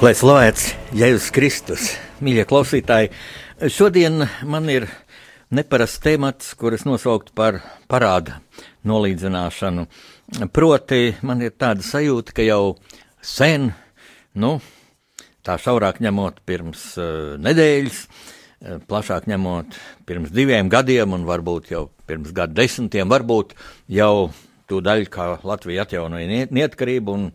Lai slavēts Jēzus Kristus, mīļie klausītāji, šodien man ir neparasts temats, kuras nosaukt par parāda nolīdzināšanu. Proti, man ir tāda sajūta, ka jau sen, nu, tā šaurāk ņemot pirms uh, nedēļas, uh, plašāk ņemot pirms diviem gadiem un varbūt jau pirms gadu desmitiem, varbūt jau tūdaļ, kā Latvija atjaunoja neatkarību un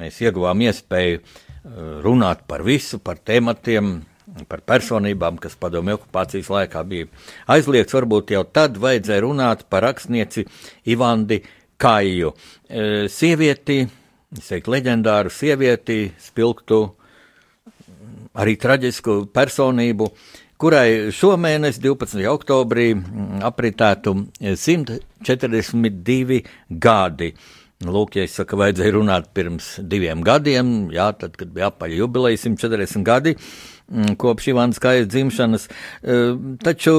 mēs ieguvām iespēju uh, runāt par visu, par tematiem, par personībām, kas padomju okupācijas laikā bija aizliegts. Varbūt jau tad vajadzēja runāt par rakstnieci Ivandi Kaiju. E, sievieti, es teiktu, leģendāru sievieti, spilgtu, arī traģisku personību, kurai šomēnes, 12. oktobrī, apritētu 142 gadi. Nu, lūk, ja es saku, vajadzēja runāt pirms diviem gadiem, jā, tad, kad bija apaļ jubileja 140 gadi mm, kopš Ivānas kājas dzimšanas, e, taču,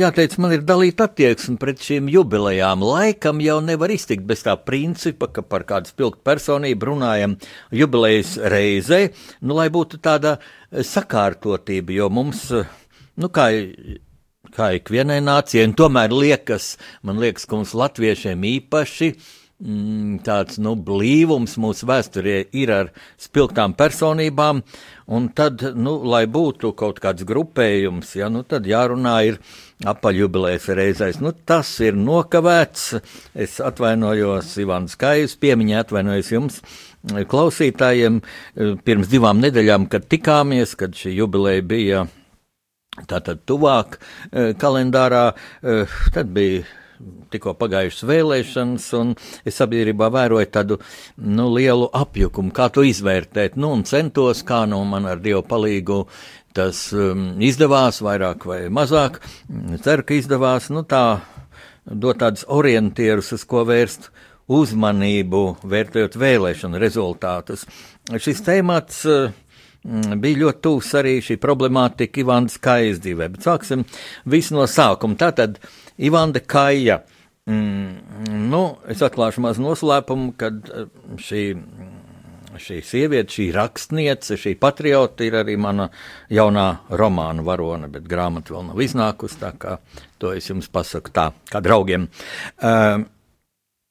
jāteic, man ir dalīta attieksme pret šīm jubilejām. Laikam jau nevar iztikt bez tā principa, ka par kādu spilgtu personību runājam jubilejas reizē, nu, lai būtu tāda sakārtotība, jo mums, nu, kā kā ikvienai nācijai, un tomēr liekas, man liekas, ka mums latviešiem īpaši mm, tāds nu, blīvums mūsu vēsturē ir ar spilgtām personībām, un tad, nu, lai būtu kaut kāds grupējums, ja, nu, tad jārunā ir apaļjubilējas reizēs. Nu, tas ir nokavēts. Es atvainojos Ivāns Kājus, piemiņā atvainojos jums. Klausītājiem pirms divām nedēļām, kad tikāmies, kad šī jubileja bija tātad tuvāk eh, kalendārā, eh, tad bija tikko pagājušas vēlēšanas, un es sabiedrībā vēroju tādu nu, lielu apjukumu, kā to izvērtēt. Nu, un centos, kā nu man ar Dievu palīgu tas um, izdevās, vairāk vai mazāk. Ceru, ka izdevās, nu tā, dot tādus orientierus, uz ko vērst uzmanību, vērtējot vēlēšanu rezultātus. Šis temats uh, bija ļoti tūs arī šī problemātika Ivānas Kājas dzīvē, bet sāksim visu no sākuma. Tātad Ivanda Kaja. Mm, nu, es atklāšu mazu noslēpumu, kad eh, šī, šī sieviete, šī rakstniece, šī patriota ir arī mana jaunā romāna varone, bet grāmata vēl nav iznākusi, tā kā to es jums pasaku tā, kā draugiem. Uh,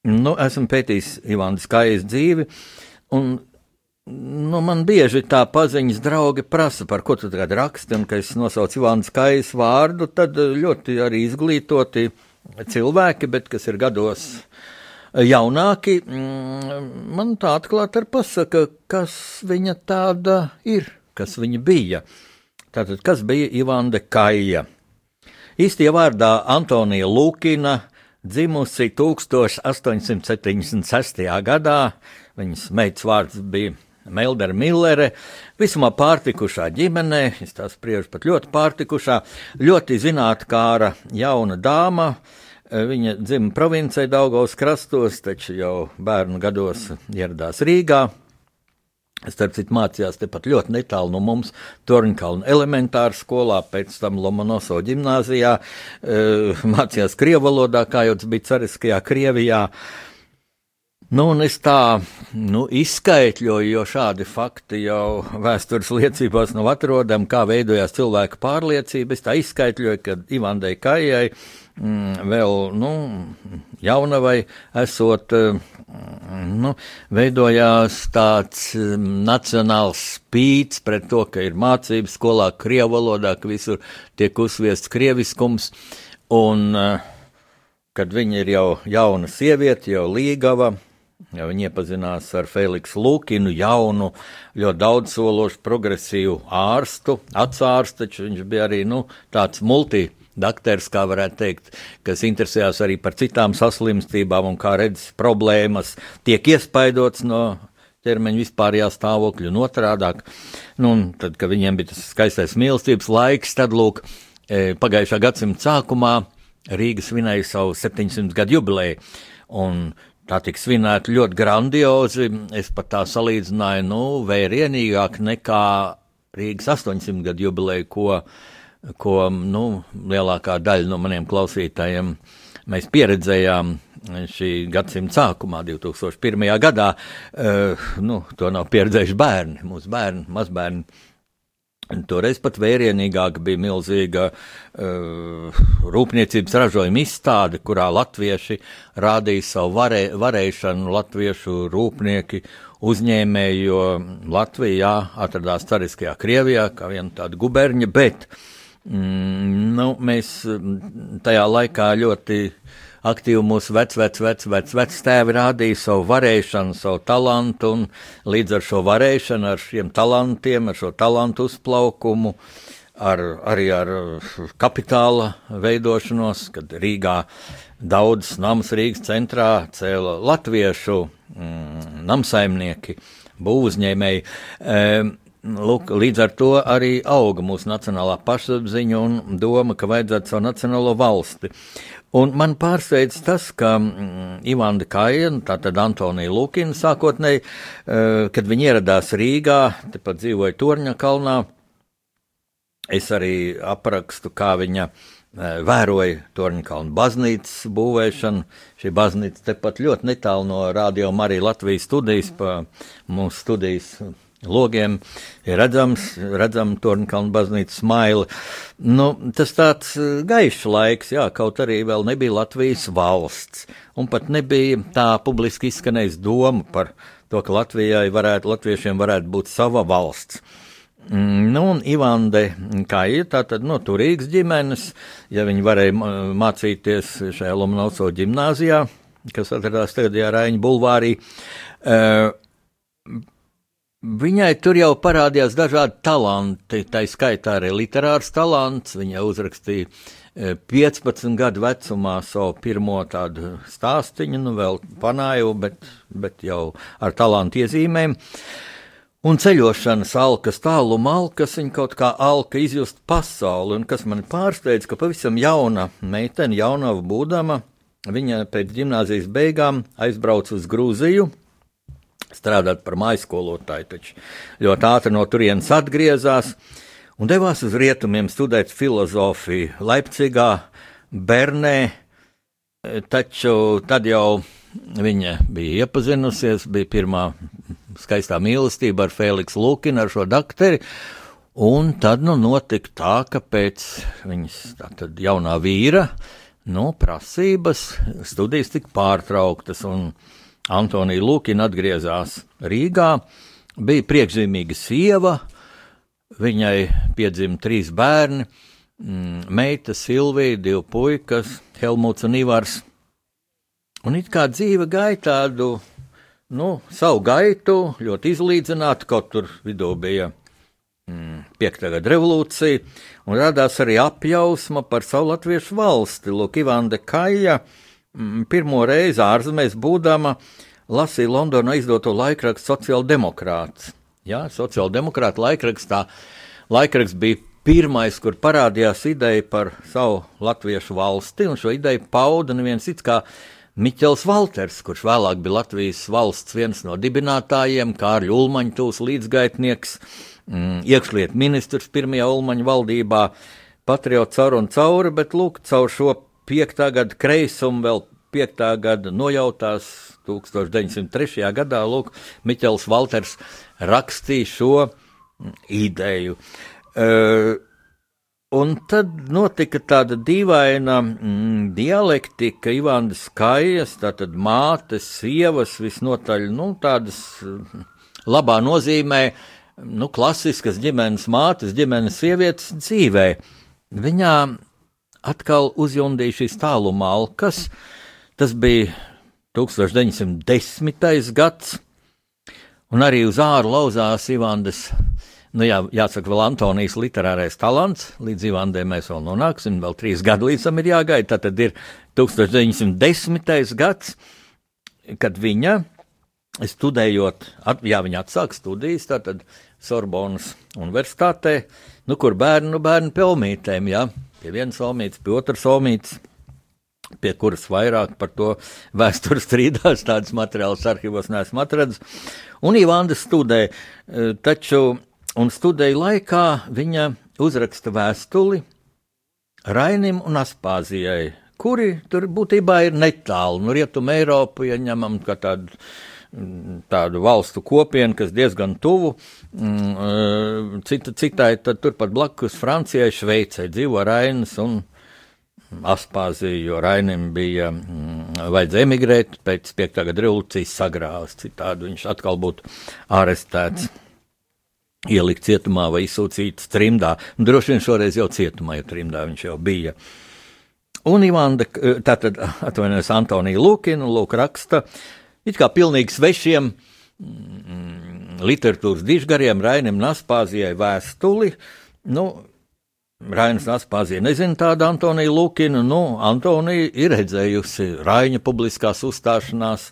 nu, esmu pētījis Ivānas Kājas dzīvi, un Nu, man bieži tā paziņas draugi prasa, par ko tu tagad raksti, un, kad es nosaucu Ivānas Kājas vārdu, tad ļoti arī izglītoti cilvēki, bet kas ir gados jaunāki, mm, man tā atklāti ir pasaka, kas viņa tāda ir, kas viņa bija. Tātad, kas bija Ivanda Kaija? Īstie vārdā Antonija Lūkina, dzimusi 1876. gadā, viņas meitas vārds bija Meldera Millere, visumā pārtikušā ģimenē, es tā spriežu pat ļoti pārtikušā, ļoti zinātkāra jauna dāma. Viņa dzima provincē Daugaus krastos, taču jau bērnu gados ieradās Rīgā. Starp citu, mācījās tepat ļoti netālu no mums, Torņkalna elementāra skolā, pēc tam Lomonoso ģimnāzijā, mācījās Krievu valodā, kā jau tas bija Cariskajā Krievijā. Uh, Nu, un es tā nu, izskaidroju, jo šādi fakti jau vēstures liecībās nav atrodami, kā veidojās cilvēka pārliecība. Es tā izskaidroju, ka Ivandai Kājai mm, vēl nu, jaunavai esot, mm, nu, veidojās tāds mm, nacionāls spīts pret to, ka ir mācības skolā krievu valodā, ka visur tiek uzviests krieviskums. Un, kad viņa ir jau jauna sieviete, jau līgava, Ja viņi iepazinās ar Feliksu Lūkinu, jaunu, ļoti daudzsološu, progresīvu ārstu, atsārstu, taču viņš bija arī nu, tāds multi dakteris, kā varētu teikt, kas interesējās arī par citām saslimstībām un kā redz problēmas, tiek iespaidots no ķermeņa vispārējā stāvokļa un otrādāk. Nu, un tad, kad viņiem bija tas skaistais mīlestības laiks, tad, lūk, e, pagājušā gadsimta sākumā Rīga svinēja savu 700 gadu jubileju. Un tā tika svinēta ļoti grandiozi. Es pat tā salīdzināju, nu, vērienīgāk nekā Rīgas 800 gadu jubileju, ko, ko nu, lielākā daļa no maniem klausītājiem mēs pieredzējām šī gadsimta sākumā, 2001. gadā. Uh, nu, to nav pieredzējuši bērni, mūsu bērni, mazbērni. Toreiz pat vērienīgāk bija milzīga uh, rūpniecības ražojuma izstāde, kurā latvieši rādīja savu varē, varēšanu, latviešu rūpnieki, uzņēmēji, jo Latvija jā, atradās cariskajā Krievijā, kā viena tāda guberņa, bet mm, nu, mēs tajā laikā ļoti aktīvi mūsu vec, vec, vec, vec, rādīja savu varēšanu, savu talantu, un līdz ar šo varēšanu, ar šiem talantiem, ar šo talantu uzplaukumu, ar, arī ar kapitāla veidošanos, kad Rīgā daudz nams Rīgas centrā cēla latviešu mm, namsaimnieki, būvuzņēmēji. E, Lūk, līdz ar to arī auga mūsu nacionālā pašapziņa un doma, ka vajadzētu savu nacionālo valsti. Un man pārsteidz tas, ka mm, Ivanda Kaja, tātad Antonija Lukina sākotnēji, uh, kad viņi ieradās Rīgā, tepat dzīvoja Torņa kalnā, es arī aprakstu, kā viņa uh, vēroja Torņa kalnu baznīcas būvēšanu. Šī baznīca tepat ļoti netālu no Radio Marija Latvijas studijas, pa mūsu studijas logiem ir redzams, redzam Tornkalnu baznīcas smaili. Nu, tas tāds eh, gaišs laiks, jā, kaut arī vēl nebija Latvijas valsts, un pat nebija tā publiski izskanējis doma par to, ka Latvijai varētu, latviešiem varētu būt sava valsts. Mm, nu, un Ivande, kā ir, tā tad no turīgas ģimenes, ja viņi varēja mācīties šajā Lomanovso ģimnāzijā, kas atradās tagadējā Raiņa bulvārī, uh, Viņai tur jau parādījās dažādi talanti, tā skaitā arī literārs talants. Viņa uzrakstīja 15 e, gadu vecumā savu pirmo tādu stāstīnu, nu vēl panāju, bet, bet jau ar talantu iezīmēm. Un ceļošanas alkas, tāluma alkas, viņa kaut kā alka izjust pasauli, un kas man pārsteidz, ka pavisam jauna meitene, jaunava būdama, viņa pēc gimnāzijas beigām aizbrauca uz Grūziju, strādāt par maiskolotāju, taču. Ļoti ātri no turienes atgriezās un devās uz rietumiem studēt filozofiju Leipzigā, Bernē, taču tad jau viņa bija iepazinusies, bija pirmā skaistā mīlestība ar Fēliksu Lukinu, ar šo dakteri, un tad nu notika tā, ka pēc viņas tātad jaunā vīra, nu, prasības studijas tika pārtrauktas, un Antonija Lūkina atgriezās Rīgā, bija priekšzīmīga sieva, viņai piedzima trīs bērni, mm, meita Silvija, divi puikas, Helmuts un Ivars. Un it kā dzīve gāja tādu, nu, savu gaitu, ļoti izlīdzinātu, kaut tur vidū bija mm, piekta gada revolūcija, un radās arī apjausma par savu latviešu valsti. Lūk, Ivanda Kaja, uh, pirmo reizi ārzemēs būdama lasīja Londonā izdoto laikrakstu Sociāldemokrāts. Jā, Sociāldemokrāta laikrakstā. Laikraksts bija pirmais, kur parādījās ideja par savu latviešu valsti, un šo ideju pauda neviens cits kā Miķels Valters, kurš vēlāk bija Latvijas valsts viens no dibinātājiem, Kārļa Ulmaņtūs līdzgaitnieks, mm, iekšliet ministrs pirmajā Ulmaņa valdībā, patriots caur un cauri, bet lūk, caur šo piektā gada kreisumu, vēl piektā gada nojautās 1903. gadā, lūk, Miķels Valters rakstīja šo ideju. Uh, Un tad notika tāda dīvaina mm, dialektika, Ivānas Kajas, tātad mātes, sievas, visnotaļ, nu, tādas mm, labā nozīmē, nu, klasiskas ģimenes mātes, ģimenes sievietes dzīvē. Viņām atkal uzjundīja šīs tāluma alkas. Tas bija 1910. gads, un arī uz āru lauzās Ivandas Nu, jā, jāsaka, vēl Antonijas literārais talants, līdz Ivandē mēs vēl nonāksim, vēl trīs gadi līdz tam ir jāgaida. Tad ir 1910. gads, kad viņa, studējot, at, jā, viņa atsāk studijas, tātad Sorbonas universitātē, nu, kur bērnu, nu, bērnu pelmītēm, jā, pie vienas olmītes, pie otras olmītes pie kuras vairāk par to vēstures strīdās, tādas materiālas arhīvos neesmu atradzis. Un Ivanda studē, e, taču, un studēja laikā viņa uzraksta vēstuli Rainim un Aspāzijai, kuri tur būtībā ir netālu no nu, Rietuma Eiropu, ja ņemam kā tādu tādu valstu kopienu, kas diezgan tuvu. Mm, e, cita, citai, tad turpat blakus Francijai, Šveicai dzīvo Rainas un Aspāziju, jo Rainim bija mm, vajadzēja emigrēt, pēc 5. gada revolūcijas sagrāvas, citādi viņš atkal būtu arestēts. Ielikt cietumā vai izsūtīts trimdā. Nu, droši vien šoreiz jau cietumā, jo trimdā viņš jau bija. Un Ivanda, tātad atvainojas Antonija Lūkina, lūk raksta, it kā pilnīgi svešiem mm, literatūras dižgariem Rainim Naspāzijai vēstuli, nu, Rainas Aspāzija nezina tādu Antoniju Lukinu. Nu, Antonija ir redzējusi Raina publiskās uzstāšanās,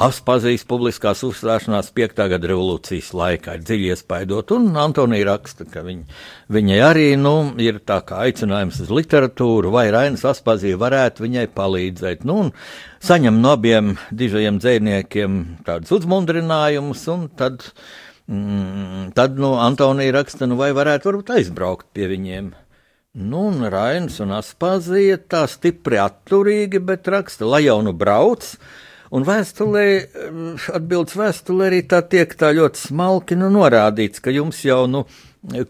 Aspāzijas publiskās uzstāšanās 5. gada revolūcijas laikā. Ir dziļi iespaidot, un Antonija raksta, ka viņ, viņai arī nu, ir tā kā aicinājums uz literatūru, vai Rainas Aspāzija varētu viņai palīdzēt. Nu, un saņem no abiem dižajiem dzēniekiem tādus uzmundrinājumus, un tad Mm, tad nu, Antonija raksta, nu, vai varētu varbūt aizbraukt pie viņiem. Nu, un Rainis un Aspazija tā stipri atturīgi, bet raksta, lai jau nu brauc. Un vēstulē, mm, atbildes vēstulē arī tā tiek tā ļoti smalki nu, norādīts, ka jums jau nu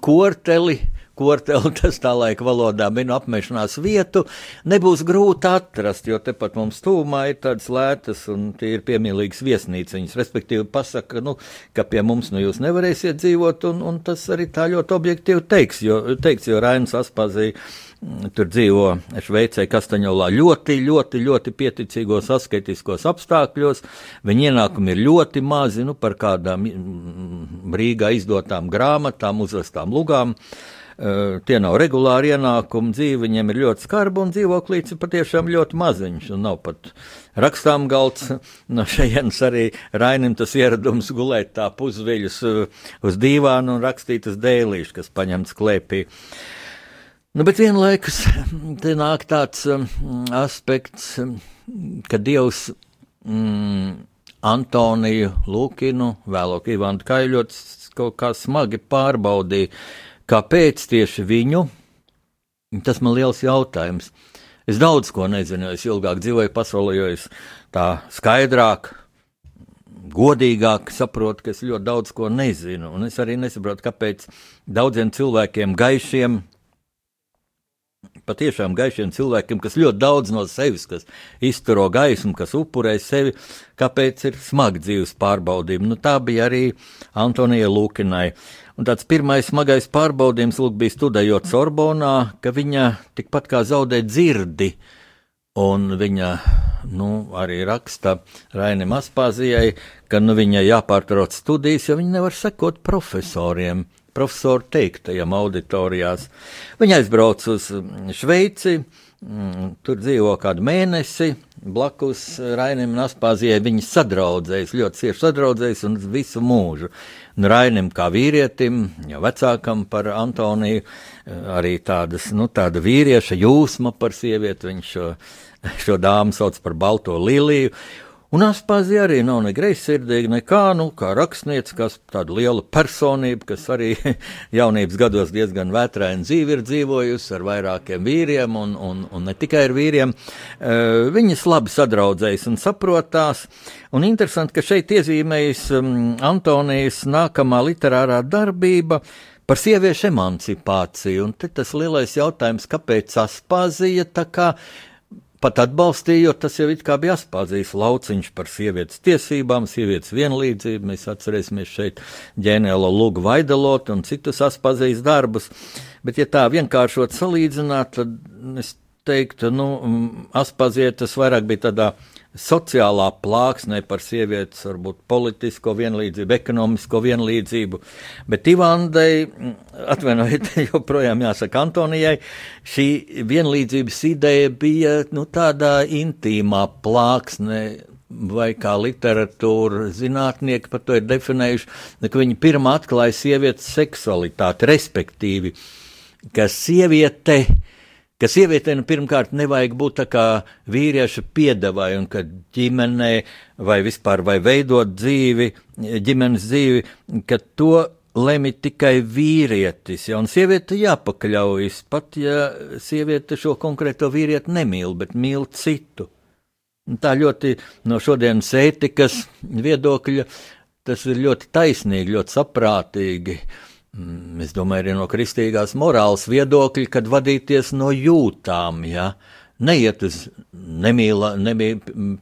korteli korteli, tas tā laika valodā minu apmešanās vietu, nebūs grūti atrast, jo tepat mums tūmā ir tādas lētas un tie ir piemīlīgas viesnīciņas, respektīvi pasaka, nu, ka pie mums nu jūs nevarēsiet dzīvot, un, un tas arī tā ļoti objektīvi teiks, jo, teiks, jo Rainas Aspazīja mm, tur dzīvo Šveicē, Kastaņolā ļoti, ļoti, ļoti pieticīgos asketiskos apstākļos. Viņa ienākumi ir ļoti mazi, nu, par kādām mm, Rīgā izdotām grāmatām, uzvestām lugām. Uh, tie nav regulāri ienākumi, dzīve viņiem ir ļoti skarba, un dzīvoklīts ir patiešām ļoti maziņš, nav pat rakstām galds. No šejienes arī Rainim tas ieradums gulēt tā pusveļus uh, uz dīvānu un rakstīt uz dēlīšu, kas paņemts klēpī. Nu, bet vienlaikus te nāk tāds um, aspekts, ka Dievs mm, Antoniju Lūkinu, vēlāk Ivanu Kaiļots, kaut kā smagi pārbaudīja Kāpēc tieši viņu? Tas man liels jautājums. Es daudz ko nezinu, es ilgāk dzīvoju pasaulē, jo es tā skaidrāk, godīgāk saprotu, ka es ļoti daudz ko nezinu. Un es arī nesaprotu, kāpēc daudziem cilvēkiem, gaišiem, patiešām gaišiem cilvēkiem, kas ļoti daudz no sevis, kas izturo gaismu, kas upurē sevi, kāpēc ir smagi dzīves pārbaudījumi. Nu, tā bija arī Antonija Lūkinai. Un tāds pirmais smagais pārbaudījums lūk, bija studējot Sorbonā, ka viņa tikpat kā zaudē dzirdi. Un viņa nu, arī raksta Rainim Aspāzijai, ka nu, viņai jāpārtrauc studijas, jo viņa nevar sekot profesoriem, profesoru teiktajam auditorijās. Viņa aizbrauc uz Šveici, Mm, tur dzīvo kādu mēnesi, blakus Rainim un Aspāzijai. Viņi sadraudzējas, ļoti cieši sadraudzējas un visu mūžu. Un Rainim kā vīrietim, jau vecākam par Antoniju, arī tādas, nu, tāda vīrieša jūsma par sievieti, viņš šo, šo dāmu sauc par Balto Liliju. Un Aspāzija arī nav ne greizsirdīga, nekā, nu, kā rakstniece, kas tāda liela personība, kas arī jaunības gados diezgan vētraini dzīvi ir dzīvojusi ar vairākiem vīriem un, un, un ne tikai ar vīriem. Uh, viņas labi sadraudzējas un saprotās. Un interesanti, ka šeit iezīmējas um, Antonijas nākamā literārā darbība par sieviešu emancipāciju. Un tas lielais jautājums, kāpēc Aspāzija tā kā pat atbalstījot, tas jau it kā bija atspādzījis lauciņš par sievietes tiesībām, sievietes vienlīdzību. Mēs atcerēsimies šeit ģēnēlo Lūgu Vaidalotu un citus atspādzījis darbus. Bet, ja tā vienkāršot salīdzināt, tad es teiktu, nu, Aspāzie tas vairāk bija tādā sociālā plāksnē par sievietes, varbūt politisko vienlīdzību, ekonomisko vienlīdzību, bet Ivandai, atvainojiet, joprojām jāsaka Antonijai, šī vienlīdzības ideja bija nu, tādā intīmā plāksnē, vai kā literatūra zinātnieki par to ir definējuši, ka viņi pirmā atklāja sievietes seksualitāti, respektīvi, ka sieviete ka sievietei nu, pirmkārt nevajag būt tā kā vīrieša piedevai, un ka ģimenē vai vispār vai veidot dzīvi, ģimenes dzīvi, ka to lemj tikai vīrietis, ja, un sieviete jāpakļaujas, pat ja sieviete šo konkrēto vīrieti nemīl, bet mīl citu. Un tā ļoti no šodienas ētikas viedokļa tas ir ļoti taisnīgi, ļoti saprātīgi. Uh, es domāju, arī no kristīgās morāles viedokļa, kad vadīties no jūtām, ja neiet uz nemīla, nemī,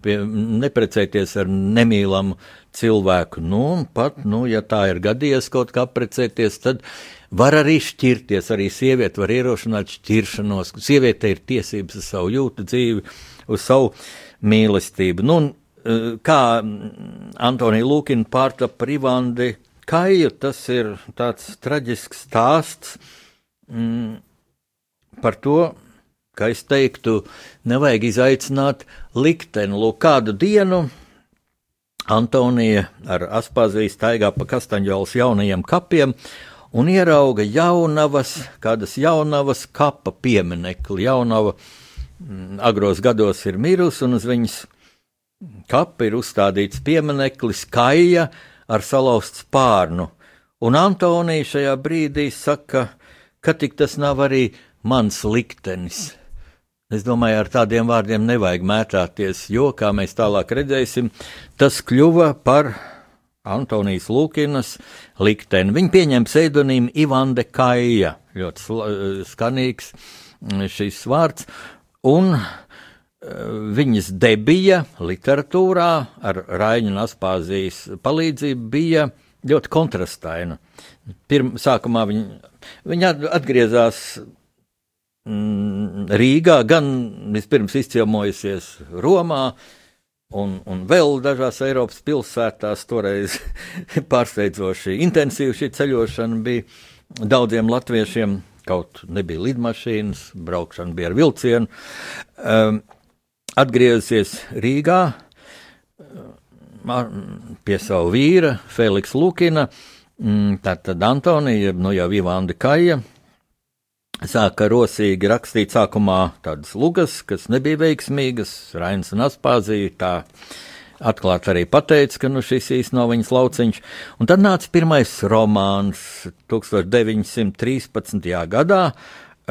pie, neprecēties ar nemīlamu cilvēku. Nu, pat, nu, ja tā ir gadījies kaut kā precēties, tad var arī šķirties. Arī sieviete var ierošināt šķiršanos. Sieviete ir tiesības uz savu jūtu dzīvi, uz savu mīlestību. Nu, eh, kā Antonija Lūkina pārtapa Rivandi Kaija tas ir tāds traģisks stāsts mm, par to, ka es teiktu, nevajag izaicināt likteni. Lūk, kādu dienu Antonija ar Aspāziju staigā pa Kastaņģolas jaunajiem kapiem un ierauga jaunavas, kādas jaunavas kapa pieminekli. Jaunava mm, agros gados ir mirusi, un uz viņas kapa ir uzstādīts piemineklis Kaija, ar salauztu spārnu, un Antonija šajā brīdī saka, ka tik tas nav arī mans liktenis. Es domāju, ar tādiem vārdiem nevajag mētāties, jo, kā mēs tālāk redzēsim, tas kļuva par Antonijas Lūkinas likteni. Viņa pieņem pseidonīmu Ivande Kaija, ļoti skanīgs šis vārds, un viņas debija literatūrā ar Raņa un Aspāzijas palīdzību bija ļoti kontrastaina. Pirm, sākumā viņa, viņa atgriezās mm, Rīgā, gan vispirms izciemojusies Romā, un, un vēl dažās Eiropas pilsētās. Toreiz pārsteidzoši intensīva šī ceļošana bija daudziem latviešiem. Kaut nebija lidmašīnas, braukšana bija ar vilcienu. Um, atgriezusies Rīgā pie savu vīra, Feliks Lukina, mm, tātad Antonija, nu jau Ivanda Kaja, sāka rosīgi rakstīt sākumā tādas lugas, kas nebija veiksmīgas, Rains un Aspāzija tā atklāti arī pateica, ka nu, šis īsti nav viņas lauciņš. Un tad nāca pirmais romāns 1913. gadā,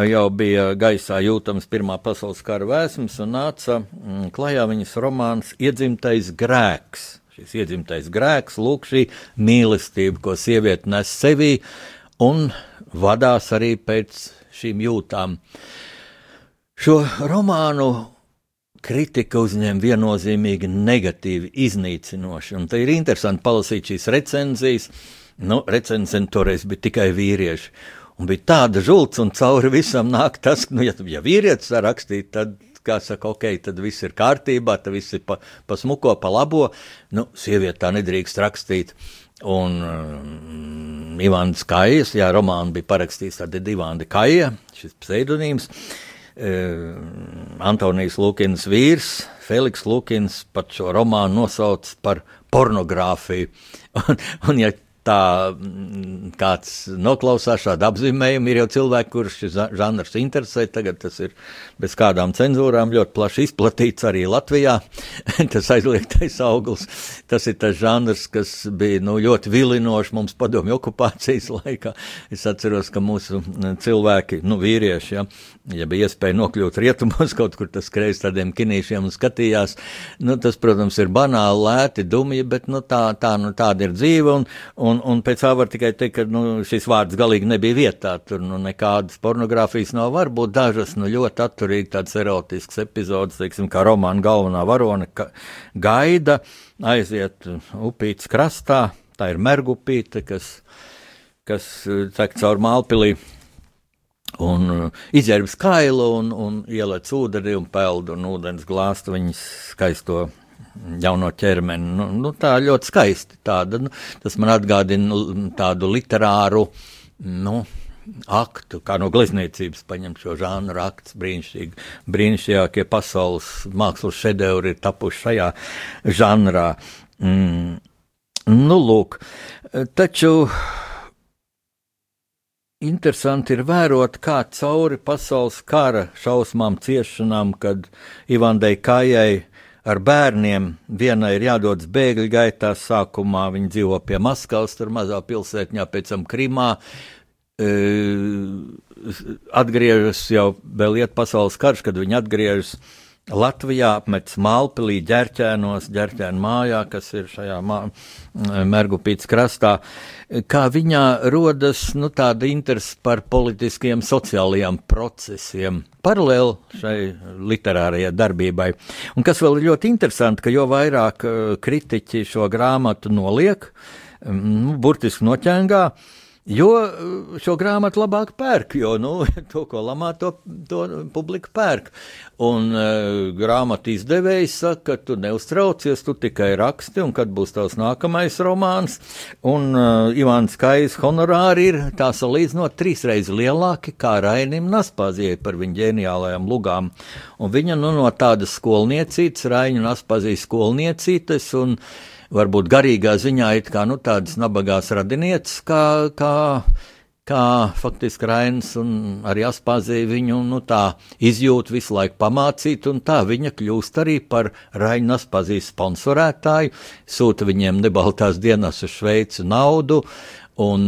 jau bija gaisā jūtams Pirmā pasaules kara vēsmas, un nāca mm, klajā viņas romāns Iedzimtais grēks. Šis iedzimtais grēks, lūk, šī mīlestība, ko sieviete nes sevī, un vadās arī pēc šīm jūtām. Šo romānu kritika uzņem viennozīmīgi negatīvi, iznīcinoši, un te ir interesanti palasīt šīs recenzijas. Nu, recenzenti toreiz bija tikai vīrieši. Un bija tāda žults, un cauri visam nāk tas, ka, nu, ja, ja vīrietis var rakstīt, tad, kā saka, ok, tad viss ir kārtībā, tad viss ir pa, pa smuko, pa labo. Nu, sieviete tā nedrīkst rakstīt. Un um, Ivāns Kajas, jā, romānu bija parakstījis tāda Ivāna Kaja, šis pseidonīms. Uh, Antonijs Lukins vīrs, Feliks Lukins pat šo romānu nosauc par pornogrāfiju. Un, un ja tā mm, kāds noklausās šādu apzīmējumu. Ir jau cilvēki, kurus šis žanrs interesē. Tagad tas ir bez kādām cenzūrām ļoti plaši izplatīts arī Latvijā. tas aizliegtais auglis. Tas ir tas žanrs, kas bija nu, ļoti vilinošs mums padomju okupācijas laikā. Es atceros, ka mūsu mm, cilvēki, nu, vīrieši, ja, ja bija iespēja nokļūt rietumos kaut kur tas kreiz tādiem kinīšiem un skatījās, nu, tas, protams, ir banāli, lēti, dumji, bet nu, tā, tā, nu, tāda ir dzīve. Un, un, Un, un pēc tā var tikai teikt, ka nu, šis vārds galīgi nebija vietā. Tur nu, nekādas pornogrāfijas nav. Varbūt dažas nu, ļoti atturīgi tādas erotiskas epizodes, teiksim, kā romāna galvenā varone gaida aiziet upītes krastā. Tā ir mergupīte, kas, kas tek caur mālpilī. Un uh, izģērbs kailu un, un ieliec ūdeni un peld un ūdens glāstu viņas skaisto jauno ķermeni. Nu, nu, tā ļoti skaisti. Tāda, nu, tas man atgādina tādu literāru. Nu, aktu, kā no glezniecības paņemt šo žānu akts, brīnišķīgi, brīnišķīgākie pasaules mākslas šedevri ir tapuši šajā žanrā. Mm. Nu, lūk, taču interesanti ir vērot, kā cauri pasaules kara šausmām, ciešanām, kad Ivandai Kājai ar bērniem. Vienai ir jādodas bēgļu gaitā, sākumā viņi dzīvo pie Maskavas, tur mazā pilsētņā, pēc tam Krimā. E, atgriežas jau vēl iet pasaules karš, kad viņi atgriežas Latvijā, apmetas Mālpilī, ģērķēnos, ģērķēnu mājā, kas ir šajā mā, Mergupītas krastā. Kā viņā rodas nu, tāda interese par politiskiem, sociālajiem procesiem, paralēli šai literārajai darbībai. Un kas vēl ir ļoti interesanti, ka jo vairāk uh, kritiķi šo grāmatu noliek, nu, burtiski noķēngā, uh, Jo eh, šo grāmatu labāk pērk, jo nu, to, ko lamā, to, to publika pērk. Un uh, grāmatu izdevējs saka, ka tu neuztraucies, tu tikai raksti, un kad būs tavs nākamais romāns. Un uh, Ivāns Kais honorāri ir tā salīdzinot trīsreiz lielāki kā Rainim Naspāzijai par viņa ģeniālajām lugām. Un viņa nu, no tādas skolniecītes, Raina Naspāzijas skolniecītes, un uh, varbūt garīgā ziņā it kā nu, tādas nabagās radinieces, kā, kā, kā faktiski Rainis un arī Aspāzija viņu nu, tā izjūt visu laiku pamācīt, un tā viņa kļūst arī par Raina Aspāzijas sponsorētāju, sūta viņiem nebaltās dienas uz Šveicu naudu, Un,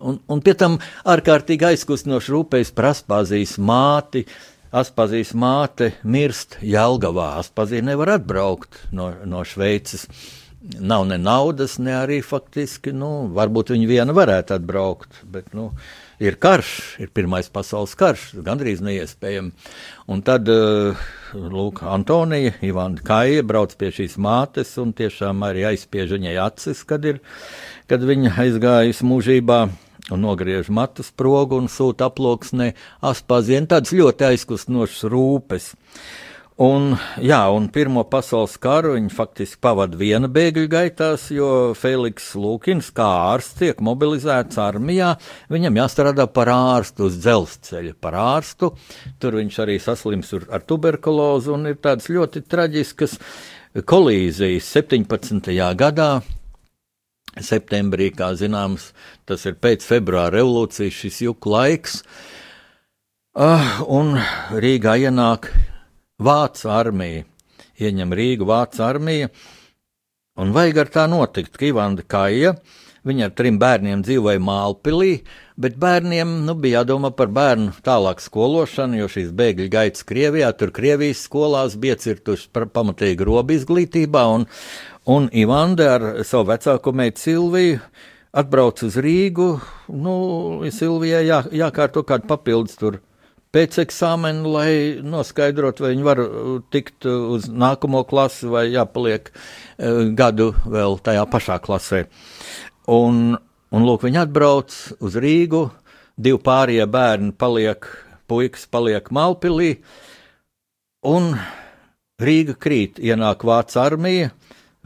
un, un pie tam ārkārtīgi aizkustinoši rūpējas par Aspāzijas māti. Aspazijas māte mirst Jelgavā. Aspazija nevar atbraukt no, no Šveices. Nav ne naudas, ne arī faktiski, nu, varbūt viņi viena varētu atbraukt, bet, nu, ir karš, ir pirmais pasaules karš, gandrīz neiespējami. Un tad, eh, lūk, Antonija, Ivana Kaija brauc pie šīs mātes un tiešām arī aizspiež viņai acis, kad, ir, kad viņa aizgājusi mūžībā un nogriež matu sprogu un sūta aploksnē aspazien tāds ļoti aizkustinošs rūpes. Un, jā, un Pirmo pasaules karu viņi faktiski pavada viena bēgļu gaitās, jo Feliks Lūkins, kā ārsts, tiek mobilizēts armijā. Viņam jāstrādā par ārstu uz dzelzceļa, par ārstu. Tur viņš arī saslims ar tuberkulozi un ir tādas ļoti traģiskas kolīzijas 17. gadā. Septembrī, kā zināms, tas ir pēc februāra revolūcijas, šis juku laiks. Uh, un Rīgā ienāk Vācu armija. Ieņem Rīgu, Vācu armija, un vajag ar tā notikt, ka Ivanda Kaija, viņa ar trim bērniem dzīvoja Mālpilī, bet bērniem nu, bija jādomā par bērnu tālāk skološanu, jo šīs bēgļu gaitas Krievijā, tur Krievijas skolās bija cirtuši pamatīgi robu izglītībā, un, un Ivanda ar savu vecāko meitu Silviju atbrauc uz Rīgu, nu, Silvijai jā, jākārto kādu papildus tur pēc eksāmena, lai noskaidrotu, vai viņi var uh, tikt uh, uz nākamo klasi vai jāpaliek uh, gadu vēl tajā pašā klasē. Un, un lūk, viņi atbrauc uz Rīgu, divi pārējie bērni paliek, puikas paliek Malpilī, un Rīga krīt, ienāk Vācu armija,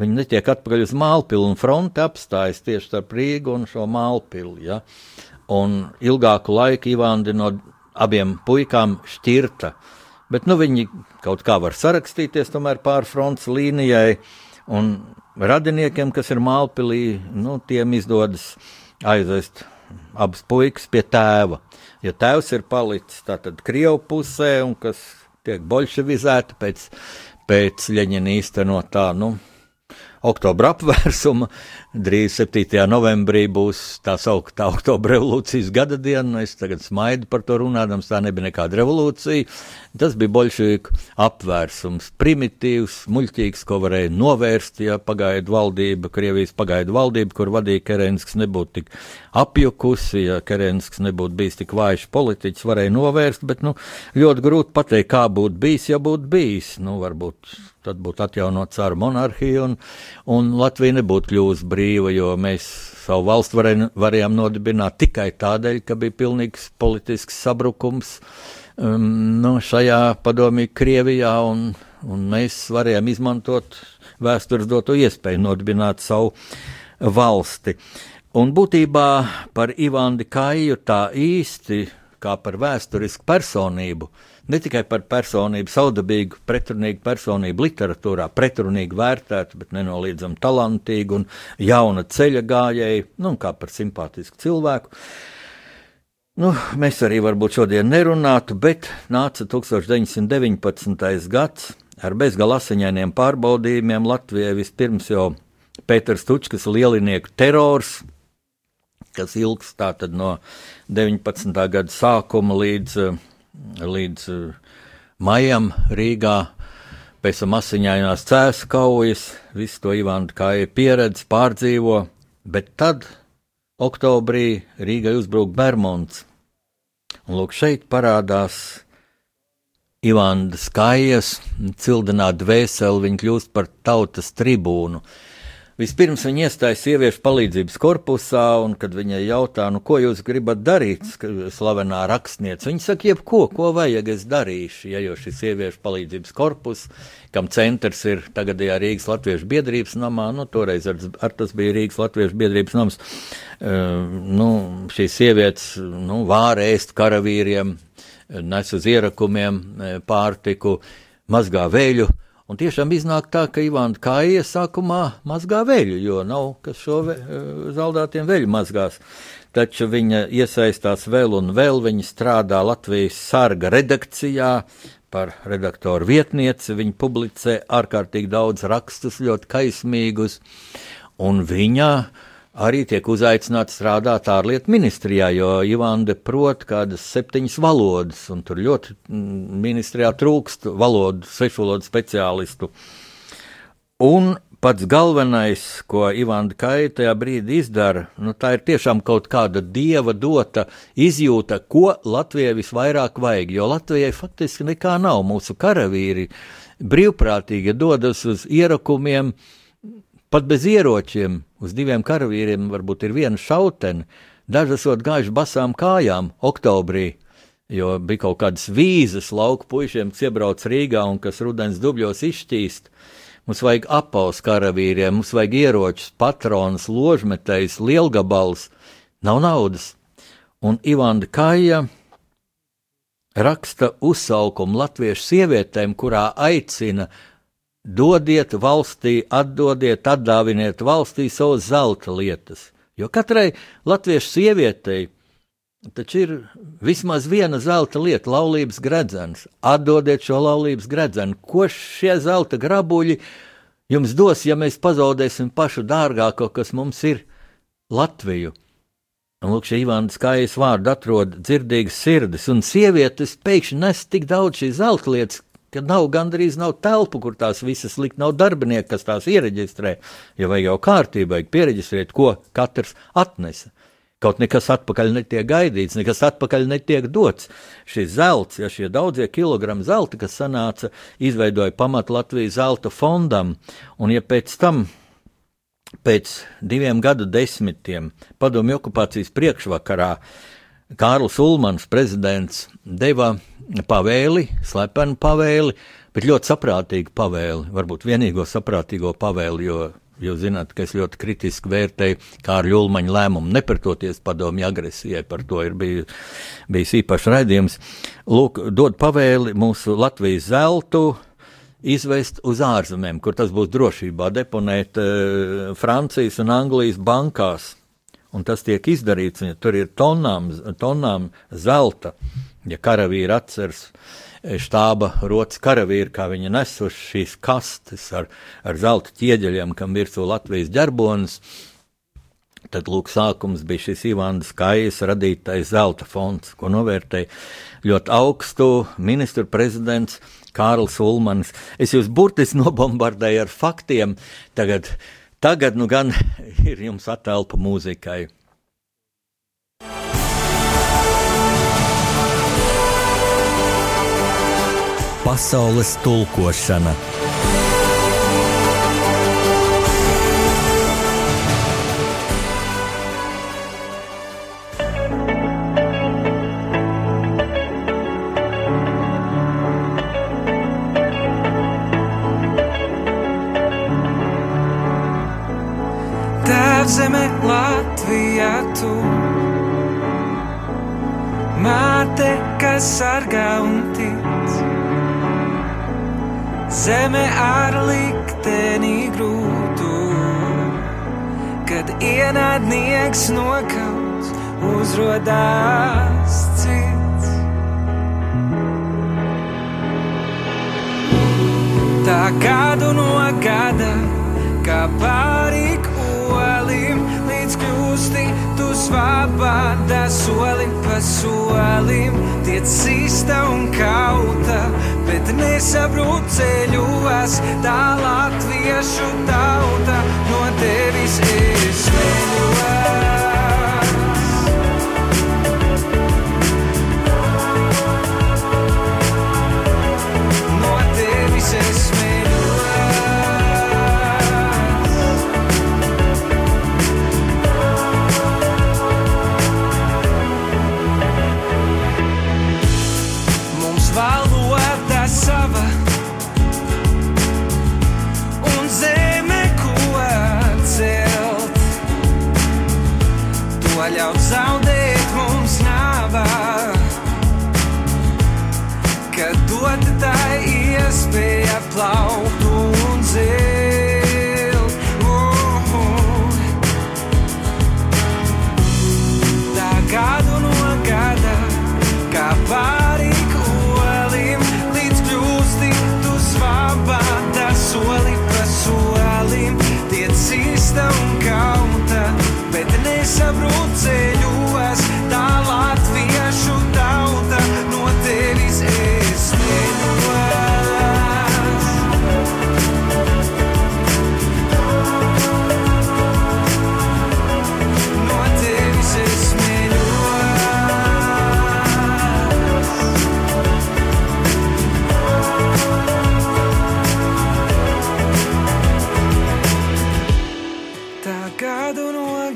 viņi netiek atpakaļ uz Malpilu, un fronte apstājas tieši starp Rīgu un šo Malpilu. Ja? Un ilgāku laiku Ivāndi no abiem puikām šķirta. Bet nu, viņi kaut kā var sarakstīties pāri fronts līnijai, un radiniekiem, kas ir Mālpilī, nu, tiem izdodas aizvest abas puikas pie tēva. Ja tēvs ir palicis tātad Krievu pusē, un kas tiek bolševizēta pēc, pēc Ļeņina īstenotā, nu, oktobra apvērsuma. Drīz 7. novembrī būs tā sauktā oktobra revolūcijas gada diena. Es tagad smaidu par to runādams, tā nebija nekāda revolūcija. Tas bija bolševiku apvērsums, primitīvs, muļķīgs, ko varēja novērst, ja pagaidu valdība, Krievijas pagaidu valdība, kur vadīja Kerensks, nebūtu tik apjukusi, ja Kerensks nebūtu bijis tik vājš politiķis, varēja novērst, bet nu, ļoti grūti pateikt, kā būtu bijis, ja būtu bijis. Nu, varbūt tad būtu atjaunot cāru monarhiju, un, un Latvija nebūtu kļuvusi brīva, jo mēs savu valstu varēj, varējām nodibināt tikai tādēļ, ka bija pilnīgs politisks sabrukums um, nu, šajā padomju Krievijā, un un mēs varējām izmantot vēstures doto iespēju nodibināt savu valsti. Un būtībā par Ivānu Kāju tā īsti kā par vēsturisku personību, ne tikai par personību, saudabīgu, pretrunīgu personību literatūrā, pretrunīgi vērtētu, bet nenoliedzami talantīgu un jauna ceļa gājēju, nu, kā par simpātisku cilvēku. Nu, mēs arī varbūt šodien nerunātu, bet nāca 1919. gads ar bezgalā asiņainiem pārbaudījumiem Latvijai vispirms jau Pēters Tučkas lielinieku terors, kas ilgs tātad no 19. gada sākuma līdz, līdz maijam Rīgā, pēc tam asiņainās cēsu kaujas, visu to Ivānu Kāja pieredzi pārdzīvo, bet tad oktobrī Rīgai uzbruk Bermonds. Un lūk, šeit parādās Ivāna Skajas, cildināt dvēseli, viņa kļūst par tautas tribūnu. Vispirms viņa iestājas sieviešu palīdzības korpusā, un kad viņai jautā, nu, ko jūs gribat darīt, slavenā rakstniece, viņa saka, jebko, ko vajag es darīšu, ja jau šis sieviešu palīdzības korpus, kam centrs ir tagadējā Rīgas Latviešu biedrības namā, nu, toreiz ar, ar tas bija Rīgas Latviešu biedrības nams, uh, nu, šīs sievietes, nu, vāra ēst karavīriem, nes uz ierakumiem pārtiku, mazgā vēļu, Un tiešām iznāk tā, ka Ivāna Kāja sākumā mazgā veļu, jo nav kas šo ve, eh, zaldātiem veļu mazgās. Taču viņa iesaistās vēl un vēl, viņa strādā Latvijas sarga redakcijā par redaktoru vietnieci, viņa publicē ārkārtīgi daudz rakstus, ļoti kaismīgus, un viņa uh, arī tiek uzaicināts strādāt ārlietu ministrijā, jo Ivanda prot kādas septiņas valodas, un tur ļoti mm, ministrijā trūkst valodu, sešu valodu speciālistu. Un pats galvenais, ko Ivanda Kaita tajā brīdī izdara, nu, tā ir tiešām kaut kāda dieva dota izjūta, ko Latvijai visvairāk vajag, jo Latvijai faktiski nekā nav. Mūsu karavīri brīvprātīgi dodas uz ierakumiem, uh, Pat bez ieročiem uz diviem karavīriem varbūt ir viena šautene, daži esot gājuši basām kājām oktobrī, jo bija kaut kādas vīzas lauku puišiem, kas iebrauc Rīgā un kas rudens dubļos izšķīst. Mums vajag apaus karavīriem, mums vajag ieročus, patronus, ložmetējus, lielgabalus, nav naudas. Un Ivanda Kaja raksta uzsaukumu latviešu sievietēm, kurā aicina Dodiet valstī, atdodiet, atdāviniet valstī savas zelta lietas. Jo katrai latviešu sievietei taču ir vismaz viena zelta lieta, laulības gredzens. Atdodiet šo laulības gredzenu. Ko šie zelta grabuļi jums dos, ja mēs pazaudēsim pašu dārgāko, kas mums ir Latviju? Un lūk, šī Ivāna skaists vārds atrod dzirdīgas sirdis, un sievietes pēkšņi nes tik daudz šīs zelta lietas, ka nav gandrīz nav telpu, kur tās visas likt, nav darbinieku, kas tās iereģistrē. Ja vajag jau kārtībai pieregistrēt, ko katrs atnesa. Kaut nekas atpakaļ netiek gaidīts, nekas atpakaļ netiek dots. Šis zelts, ja šie daudzie kilogrami zelta, kas sanāca, izveidoja pamatu Latvijas zelta fondam, un ja pēc tam pēc diviem gadu desmitiem padomju okupācijas priekšvakarā Kārlis Ulmans, prezidents, deva pavēli, slepenu pavēli, bet ļoti saprātīgu pavēli, varbūt vienīgo saprātīgo pavēli, jo Jūs zināt, ka es ļoti kritiski vērtēju Kārļa Ulmaņa lēmumu nepretoties padomju agresijai, par to ir bij, bijis īpašs raidījums. Lūk, dod pavēli mūsu Latvijas zeltu izvest uz ārzemēm, kur tas būs drošībā, deponēt uh, Francijas un Anglijas bankās. Un tas tiek izdarīts, tur ir tonām, tonām zelta. Uh, Ja karavīri atceras eh, štāba rotas karavīri, kā viņi nes uz šīs kastes ar, ar zelta ķieģeļiem, kam virsū Latvijas ģerbonis, tad lūk, sākums bija šis Ivāns Kājas radītais zelta fonds, ko novērtēja ļoti augstu ministru prezidents Kārls Ulmans. Es jūs burtiski nobombardēju ar faktiem, tagad, tagad nu gan ir jums atelpa mūzikai. Pasaules tulkošana tu. Māte, kas sargā un tic, zeme ar likteni grūtu, kad ienaidnieks nokauts, uzrodās cits. Tā gadu no gada, kā pārik olim, līdz kļūsti tu svabāda soli pa solim, tiec sista un kauta, bet nesabrūt ceļos, tā latviešu tauta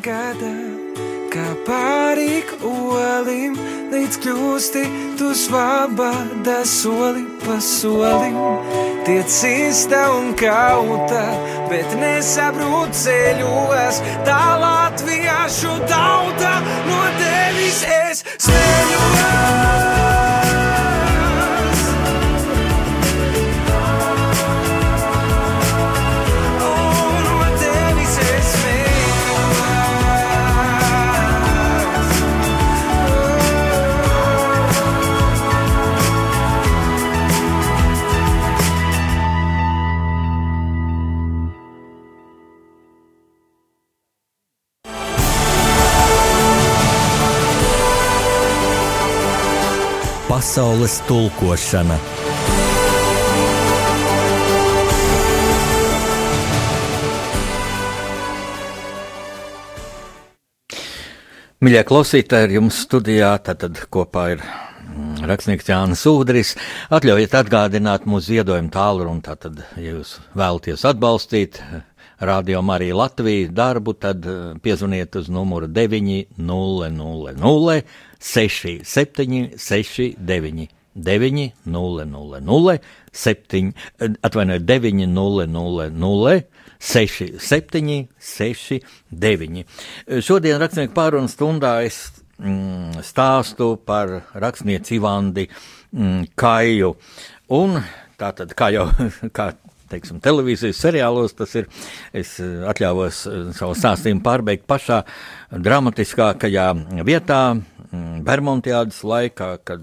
gada, kā pārīk olim, līdz kļūsti tu svabāda soli pa solim. Tiec īsta un kauta, bet nesabrūt ceļos, tā latviešu tauta no tevis es smēļos. Pasaules tulkošana Mīļie klausītāji, ar jums studijā tātad kopā ir mm, rakstnieks Jānis Udris. Atļaujiet atgādināt mūsu ziedojumu tālruni, tātad, ja jūs vēlaties atbalstīt Radio Mariju Latviju darbu, tad eh, piezvaniet uz numuru 900 6769 900 7, atvainojiet, 900 67 69. Šodien rakstnieku pārunu stundā es mm, stāstu par rakstnieci Ivandi mm, Kaju. Un tātad, kā jau kā, teiksim, televīzijas seriālos, tas ir, es eh, atļāvos eh, savu stāstījumu pārbeigt pašā dramatiskākajā vietā, mm, Bermontiādas laikā, kad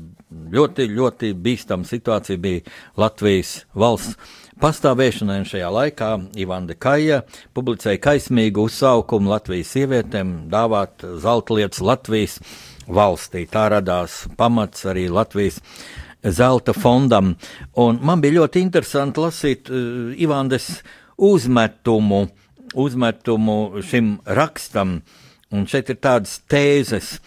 ļoti, ļoti bīstama situācija bija Latvijas valsts pastāvēšanai, un šajā laikā Ivanda Kaja publicēja kaismīgu uzsaukumu Latvijas sievietēm dāvāt zelta lietas Latvijas valstī. Tā radās pamats arī Latvijas zelta fondam, un man bija ļoti interesanti lasīt uh, Ivandes uzmetumu, uzmetumu šim rakstam, un šeit ir tādas tēzes.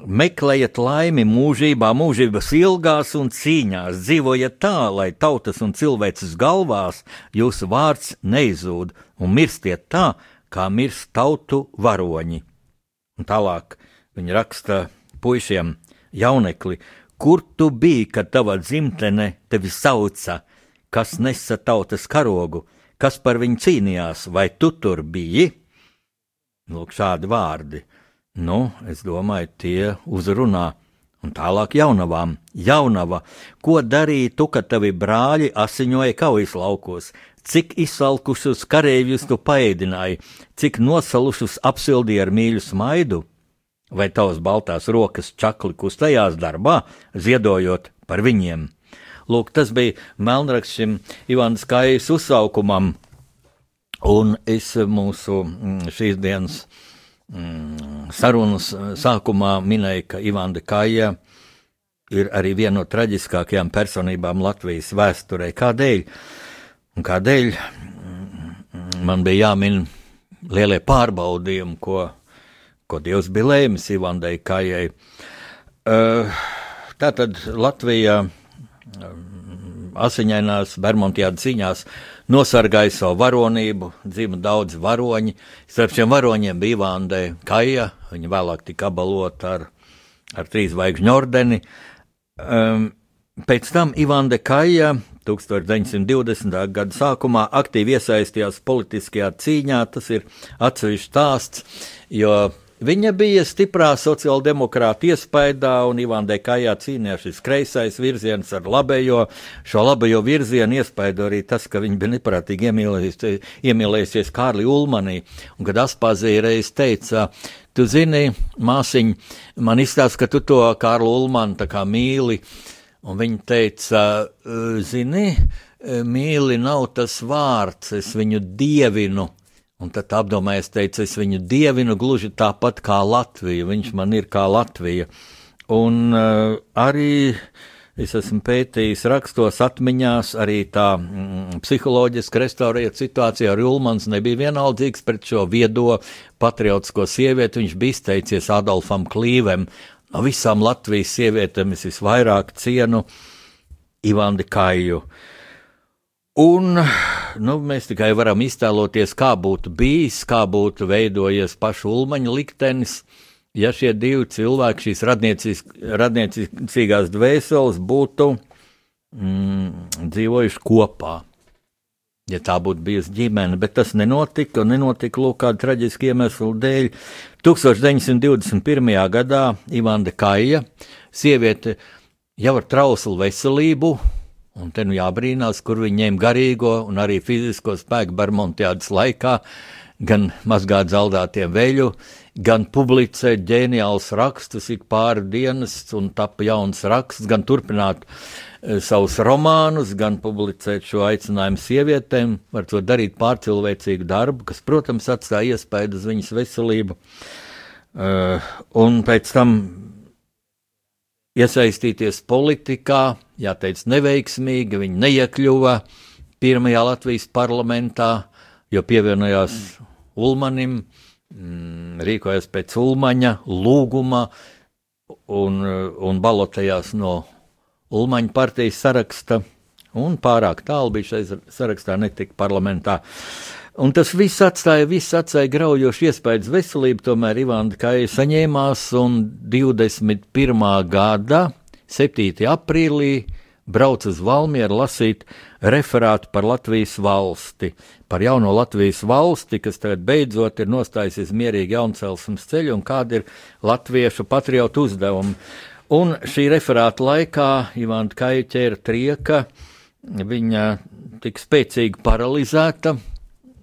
Meklējiet laimi mūžībā, mūžības ilgās un cīņās, dzīvojiet tā, lai tautas un cilvēces galvās jūsu vārds neizūd, un mirstiet tā, kā mirst tautu varoņi. Un tālāk viņa raksta puišiem, jaunekli, kur tu biji, kad tava dzimtene tevi sauca, kas nesa tautas karogu, kas par viņu cīnījās, vai tu tur biji? Lūk, šādi vārdi. Nu, es domāju, tie uzrunā. Un tālāk jaunavām. Jaunava, ko darītu, kad tavi brāļi asiņoja kaujas laukos? Cik izsalkušus kareivjus tu paēdināji, cik nosalušus apsildīji ar mīļu smaidu? Vai tavas baltās rokas čakli kustējās darbā, ziedojot par viņiem? Lūk, tas bija melnraksts šim Ivānas Kājas uzsaukumam, un es mūsu mm, šīs dienas mm, sarunas sākumā minēju, ka Ivāna Kāja ir arī viena no traģiskākajām personībām Latvijas vēsturē. Kādēļ? Un kādēļ mm, man bija jāmin lielie pārbaudījumi, ko, ko Dievs bija lēmis Ivandai Kājai. Uh, tātad Latvija asiņainās Bermudiādas cīņās nosargāja savu varonību, dzima daudz varoņi. Starp šiem varoņiem bija Ivāndē Kaja, viņa vēlāk tika abalota ar, ar trīs zvaigžņu ordeni. Um, pēc tam Ivānde Kaja 1920. gada sākumā aktīvi iesaistījās politiskajā cīņā. Tas ir atsevišķs stāsts, jo Viņa bija stiprā sociāldemokrāta iespējā, un Ivānai Kājā cīnījās šis kreisais virziens ar labējo. Šo labējo virzienu iespēja arī tas, ka viņa bija neprātīgi iemīlējusies, iemīlējusies Kārli Ulmanī, un kad Aspāzija reiz teica, tu zini, māsiņ, man izstāsta, ka tu to Kārlu Ulmanu tā kā mīli, un viņa teica, zini, mīli nav tas vārds, es viņu dievinu. Un tad apdomājies, teica, es viņu dievinu gluži tāpat kā Latvija. Viņš man ir kā Latvija. Un uh, arī es esmu pētījis rakstos, atmiņās, arī tā mm, psiholoģiski restaurējot situāciju ar Ulmans nebija vienaldzīgs pret šo viedo patriotisko sievieti. Viņš bija izteicies Adolfam Klīvem. No visām Latvijas sievietēm es visvairāk cienu Ivandi Kaju. Uh, Un nu, mēs tikai varam iztēloties, kā būtu bijis, kā būtu veidojies pašu ulmaņa liktenis, ja šie divi cilvēki, šīs radniecīgās dvēseles, būtu mm, dzīvojuši kopā. Ja tā būtu bijusi ģimene, bet tas nenotika, un nenotika lūk kādu traģisku iemeslu dēļ. 1921. gadā Ivanda Kaja, sieviete jau ar trauslu veselību, Un te nu jābrīnās, kur viņi ņēma garīgo un arī fizisko spēku Bermudiādas laikā, gan mazgāt zaldātiem veļu, gan publicēt ģeniālus rakstus ik pāri dienas, un tapa jauns raksts, gan turpināt e, savus romānus, gan publicēt šo aicinājumu sievietēm, var to darīt pārcilvēcīgu darbu, kas, protams, atstāja iespēju uz viņas veselību. Uh, un pēc tam iesaistīties politikā, jāteic, neveiksmīgi. Viņi neiekļuva pirmajā Latvijas parlamentā, jo pievienojās Ulmanim, mm, rīkojās pēc Ulmaņa lūguma un, un balotējās no Ulmaņa partijas saraksta. Un pārāk tālu bija šai sarakstā, netika parlamentā. Uh, Un tas viss atstāja, viss atstāja graujošu iespēju veselību, tomēr Ivāna Kaja saņēmās un 21. gada 7. aprīlī brauca uz Valmieru lasīt referātu par Latvijas valsti, par jauno Latvijas valsti, kas tagad beidzot ir nostājusies mierīgi jauncelsmes ceļu un kāda ir latviešu patriotu uzdevumi. Un šī referāta laikā Ivāna Kaja ķēra trieka, viņa tik spēcīgi paralizēta,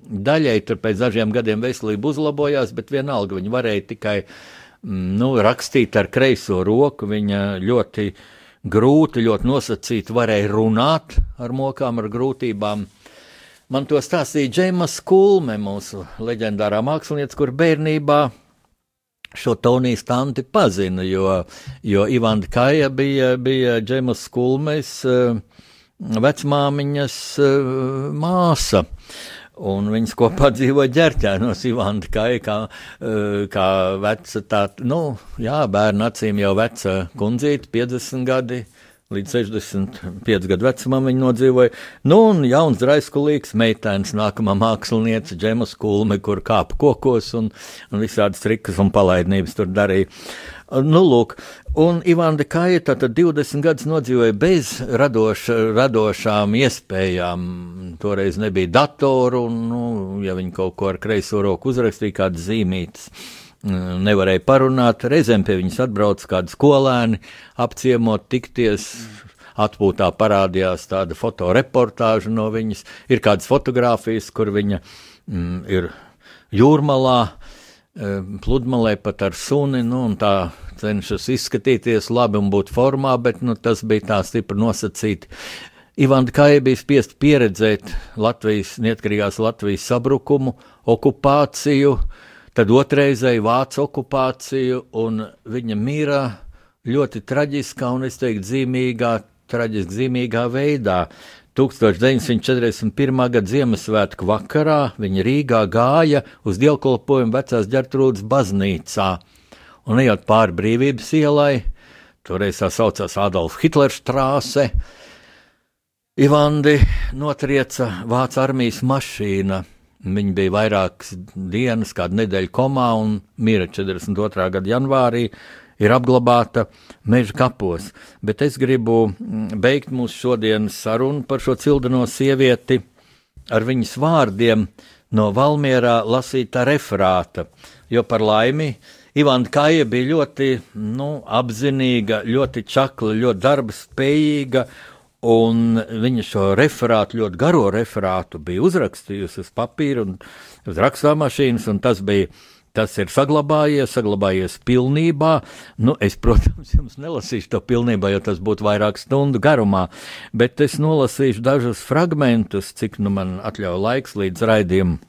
Daļai tur pēc dažiem gadiem veselība uzlabojās, bet vienalga viņa varēja tikai mm, nu, rakstīt ar kreiso roku. Viņa ļoti grūti, ļoti nosacīti varēja runāt ar mokām, ar grūtībām. Man to stāstīja Džeima Skulme, mūsu leģendārā mākslinieca, kur bērnībā šo Toniju Stanti pazina, jo, jo Ivanda Kaja bija, bija Džemas Skulmes eh, vecmāmiņas eh, māsa. Un viņas kopā dzīvo ģērķēnos, Ivanda Kai, kā, eh, kā veca tā, nu, jā, bērnu acīm jau veca kundzīte, 50 gadi, Līdz 65 gadu vecumam viņa nodzīvoja. Nu, un jauns draiskulīgs meitēns, nākamā mākslinieca, Džemas Kulme, kur kāpa kokos un, un visādas trikas un palaidnības tur darīja. Nu, lūk, un Ivanda Kaita tad 20 gadus nodzīvoja bez radoša, radošām iespējām. Toreiz nebija datoru, un, nu, ja viņi kaut ko ar kreiso roku uzrakstīja, kādas zīmītas nevarēja parunāt. Reizēm pie viņas atbrauc kādi skolēni, apciemot, tikties. Atpūtā parādījās tāda fotoreportāža no viņas. Ir kādas fotogrāfijas, kur viņa mm, ir jūrmalā, pludmalē pat ar suni, nu, un tā cenšas izskatīties labi un būt formā, bet nu, tas bija tā stipri nosacīti. Ivanda Kāja bija spiest pieredzēt Latvijas, neatkarīgās Latvijas sabrukumu, okupāciju, tad otrreizēju vācu okupāciju, un viņa mīra ļoti traģiskā un, es teiktu, zīmīgā, traģiski zīmīgā veidā. 1941. gada Ziemassvētku vakarā viņa Rīgā gāja uz dievkalpojumu vecās ģertrūdas baznīcā, un ejot pāri brīvības ielai, toreiz tā saucās Adolfa Hitlera strāse, Ivandi notrieca Vācu armijas mašīna Viņa bija vairākas dienas, kādu nedēļu komā un mira 42. gada janvārī. Ir apglabāta meža kapos, bet es gribu mm, beigt mūsu šodienas sarunu par šo cildeno sievieti ar viņas vārdiem no Valmierā lasītā referāta, jo par laimi Ivana Kāja bija ļoti nu, apzinīga, ļoti čakla, ļoti darba spējīga Un viņa šo referātu, ļoti garo referātu, bija uzrakstījusi uz papīra un uz rakstāmašīnas, un tas bija. Tas ir saglabājies, saglabājies pilnībā. Nu, es, protams, jums nelasīšu to pilnībā, jo tas būtu vairāk stundu garumā, bet es nolasīšu dažus fragmentus, cik nu man atļauj laiks līdz raidījuma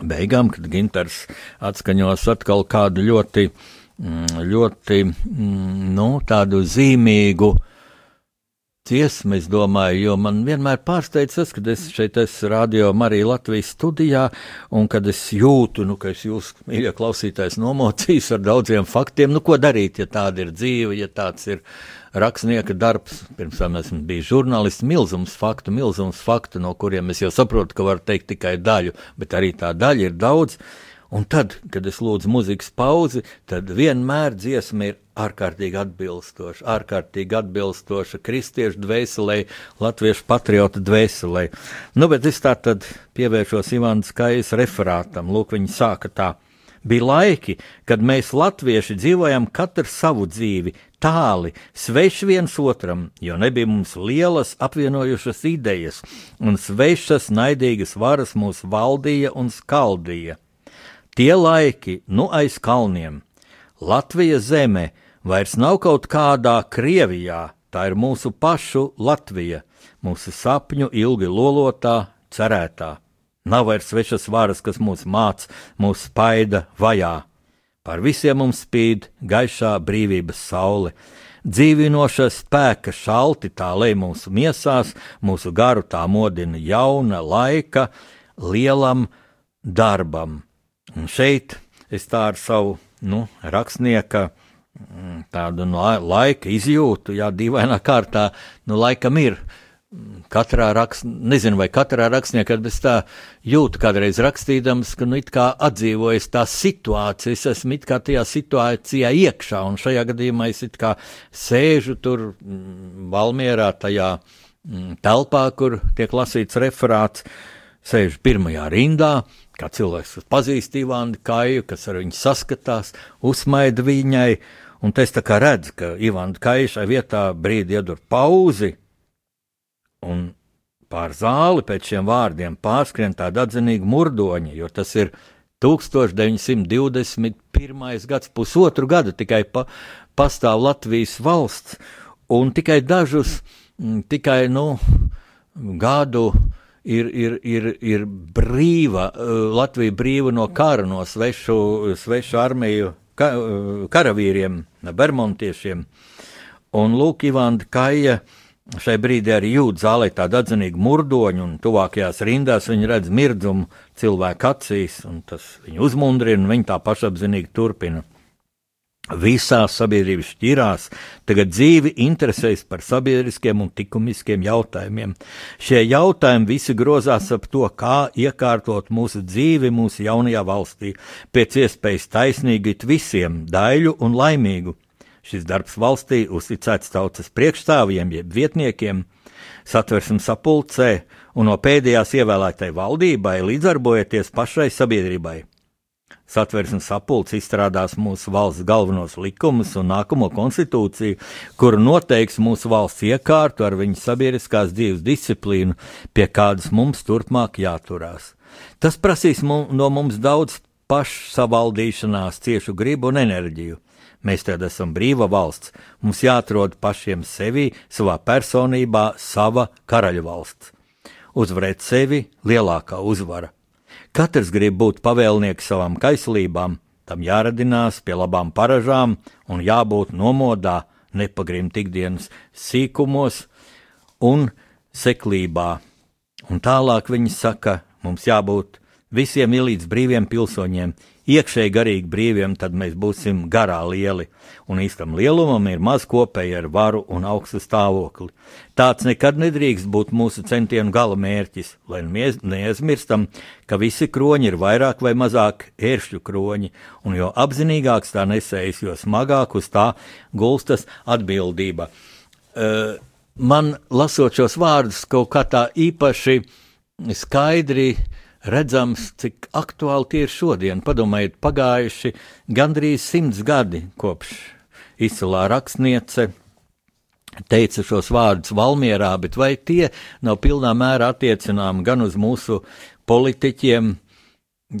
beigām, kad Ginters atskaņos atkal kādu ļoti, mm, ļoti, mm, nu, tādu zīmīgu dziesma, es domāju, jo man vienmēr pārsteidz tas, kad es šeit esmu radio Marija Latvijas studijā, un kad es jūtu, nu, ka es jūs, mīļie klausītājs, nomocījis ar daudziem faktiem, nu, ko darīt, ja tāda ir dzīve, ja tāds ir rakstnieka darbs, pirms tam esmu bijis žurnālists, milzums faktu, milzums faktu, no kuriem es jau saprotu, ka var teikt tikai daļu, bet arī tā daļa ir daudz. Un tad, kad es lūdzu muzikas pauzi, tad vienmēr dziesma ir ārkārtīgi atbilstoša, ārkārtīgi atbilstoša kristiešu dvēselē, latviešu patriotu dvēselē. Nu, bet es tā tad pievēršos Ivānas Kājas referātam. Lūk, viņi sāka tā. Bija laiki, kad mēs, latvieši, dzīvojam katru savu dzīvi, tāli, sveši viens otram, jo nebija mums lielas apvienojušas idejas, un svešas naidīgas varas mūs valdīja un skaldīja. Tie laiki, nu aiz kalniem, Latvijas zeme vairs nav kaut kādā Krievijā, tā ir mūsu pašu Latvija, mūsu sapņu ilgi lolotā, cerētā. Nav vairs svešas varas, kas mūs māca, mūs spaida, vajā. Par visiem mums spīd gaišā brīvības saule. Dzīvinoša spēka šalti tā lej mūsu miesās, mūsu garu tā modina jauna laika lielam darbam. Un šeit es tā ar savu nu, rakstnieka mm, tādu no laika izjūtu, jā, dīvainā kārtā, nu, laikam ir. Katrā rakstā, nezinu, vai katrā rakstniekā, bet tā jūtu kādreiz rakstījams, ka, nu, kā atdzīvojas tā situācija, es esmu it kā tajā situācijā iekšā, un šajā gadījumā es kā sēžu tur mm, Valmierā, tajā mm, telpā, kur tiek lasīts referāts, sēžu pirmajā rindā, kā cilvēks, kas pazīst Ivānu Kaju, kas ar viņu saskatās, uzsmaida viņai, un es redzu, ka Ivāna Kaja šai vietā brīdi iedur pauzi, un pār zāli pēc šiem vārdiem pārskrien tāda atzinīga murdoņa, jo tas ir 1921. gads, pusotru gadu tikai pa, pastāv Latvijas valsts, un tikai dažus, tikai, nu, gadu ir, ir, ir, ir brīva, eh, Latvija brīva no kara, no svešu, svešu armiju ka, eh, karavīriem, bermontiešiem. Un Lūk, Ivanda Kaja šai brīdī arī jūt zālē tādu atzinīgu murdoņu, un tuvākajās rindās viņa redz mirdzumu cilvēku acīs, un tas viņu uzmundrina, un viņa tā pašapzinīgi turpina. Visās sabiedrības šķirās, tagad dzīvi interesēs par sabiedriskiem un likumiskiem jautājumiem. Šie jautājumi visi grozās ap to, kā iekārtot mūsu dzīvi mūsu jaunajā valstī, pēc iespējas taisnīgi visiem, daļu un laimīgu. Šis darbs valstī uzticēts tautas priekšstāvjiem, jeb vietniekiem, satversmes sapulcē un no pēdējās ievēlētai valdībai līdzdarbojoties pašai sabiedrībai. Satversmes sapulcs izstrādās mūsu valsts galvenos likumus un nākamo konstitūciju, kuru noteiks mūsu valsts iekārtu ar viņas sabiedriskās dzīves disciplīnu, pie kādas mums turpmāk jāturās. Tas prasīs mum, no mums daudz pašsavaldīšanās, ciešu gribu un enerģiju. Mēs tad esam brīva valsts, mums jāatrod pašiem sevi, savā personībā, sava karaļa valsts. Uzvarēt sevi - lielākā uzvara Katrs grib būt pavēlnieks savām kaislībām, tam jāradinās pie labām paražām un jābūt nomodā, nepagrimt ikdienas sīkumos un seklībā. Un tālāk viņi saka, mums jābūt visiem ielīdz brīviem pilsoņiem, iekšēji garīgi brīviem, tad mēs būsim garā lieli, un īstam lielumam ir maz kopēji ar varu un augstu stāvokli. Tāds nekad nedrīkst būt mūsu centienu gala mērķis, lai neaizmirstam, ka visi kroņi ir vairāk vai mazāk ēršļu kroņi, un jo apzinīgāks tā nesējas, jo smagāk uz tā gulstas atbildība. Uh, man lasot šos vārdus kaut kā tā īpaši skaidri uh, redzams, cik aktuāli tie ir šodien. Padomājiet, pagājuši gandrīz simts gadi kopš izcilā rakstniece teica šos vārdus Valmierā, bet vai tie nav pilnā mērā attiecināmi gan uz mūsu politiķiem,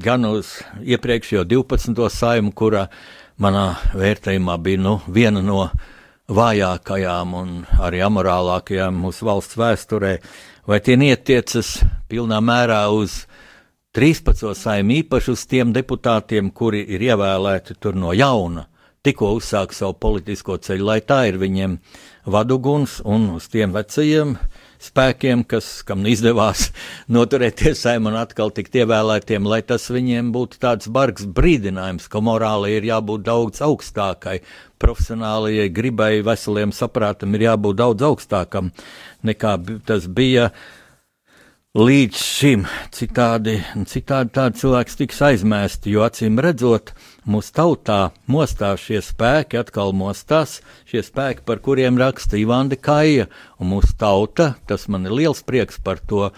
gan uz iepriekšējo 12. saimu, kura manā vērtējumā bija nu, viena no vājākajām un arī amorālākajām mūsu valsts vēsturē, vai tie netiecas pilnā mērā uz 13. saimē īpaši uz tiem deputātiem, kuri ir ievēlēti tur no jauna, tikko uzsāk savu politisko ceļu, lai tā ir viņiem vaduguns un uz tiem vecajiem spēkiem, kas, kam izdevās noturēties saimē un atkal tikt ievēlētiem, lai tas viņiem būtu tāds bargs brīdinājums, ka morāli ir jābūt daudz augstākai, profesionālajai gribai, veseliem saprātam ir jābūt daudz augstākam nekā tas bija līdz šim. Citādi, citādi tādi cilvēki tiks aizmēsti, jo acīm redzot, mūsu tautā mostās šie spēki, atkal mostās šie spēki, par kuriem raksta Ivanda Kaija, un mūsu tauta, tas man ir liels prieks par to.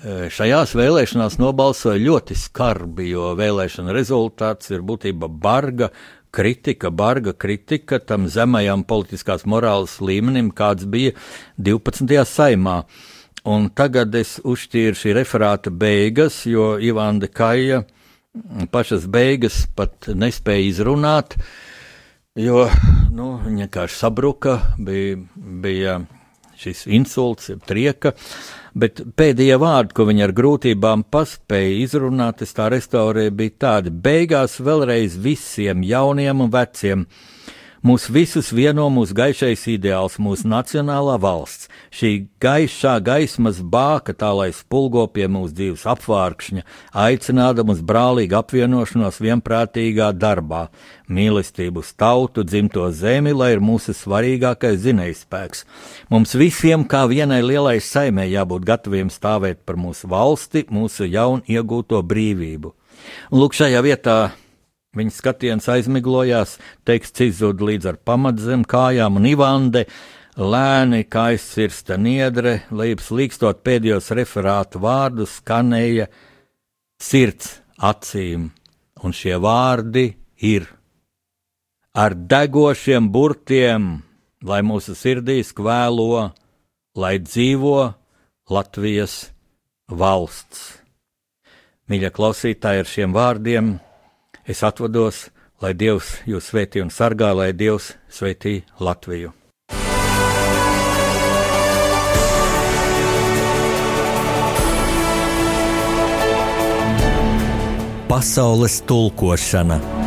E, šajās vēlēšanās nobalsoja ļoti skarbi, jo vēlēšana rezultāts ir būtībā barga, kritika, barga kritika tam zemajam politiskās morāles līmenim, kāds bija 12. saimā. Uh, Un tagad es uzšķīru šī referāta beigas, jo Ivanda Kaja pašas beigas pat nespēja izrunāt, jo nu, viņa vienkārši sabruka, bija, bija šis insults, trieka, bet pēdējie vārdi, ko viņa ar grūtībām paspēja izrunāt, es tā restaurēju, bija tādi: beigās vēlreiz visiem jauniem un veciem Mūs visus vieno mūsu gaišais ideāls, mūsu nacionālā valsts. Šī gaišā gaismas bāka tā lai spulgo pie mūsu dzīves apvārkšņa, aicinādam uz brālīgu apvienošanos vienprātīgā darbā, mīlestību uz tautu, dzimto zemi, lai ir mūsu svarīgākais zinējspēks. Mums visiem, kā vienai lielai saimē, jābūt gataviem stāvēt par mūsu valsti, mūsu jaun iegūto brīvību. Lūk, šajā vietā Viņa skatiens aizmiglojās, teksts izzuda līdz ar pamatzem kājām, un Ivande lēni kā aizsirsta niedre, līdz līkstot pēdējos referātu vārdus, skanēja sirds acīm, un šie vārdi ir ar degošiem burtiem, lai mūsu sirdīs kvēlo, lai dzīvo Latvijas valsts. Mīļie klausītāji, ar šiem vārdiem Es atvados, lai Dievs jūs svētī un sargā, lai Dievs svētī Latviju. Pasaules tulkošana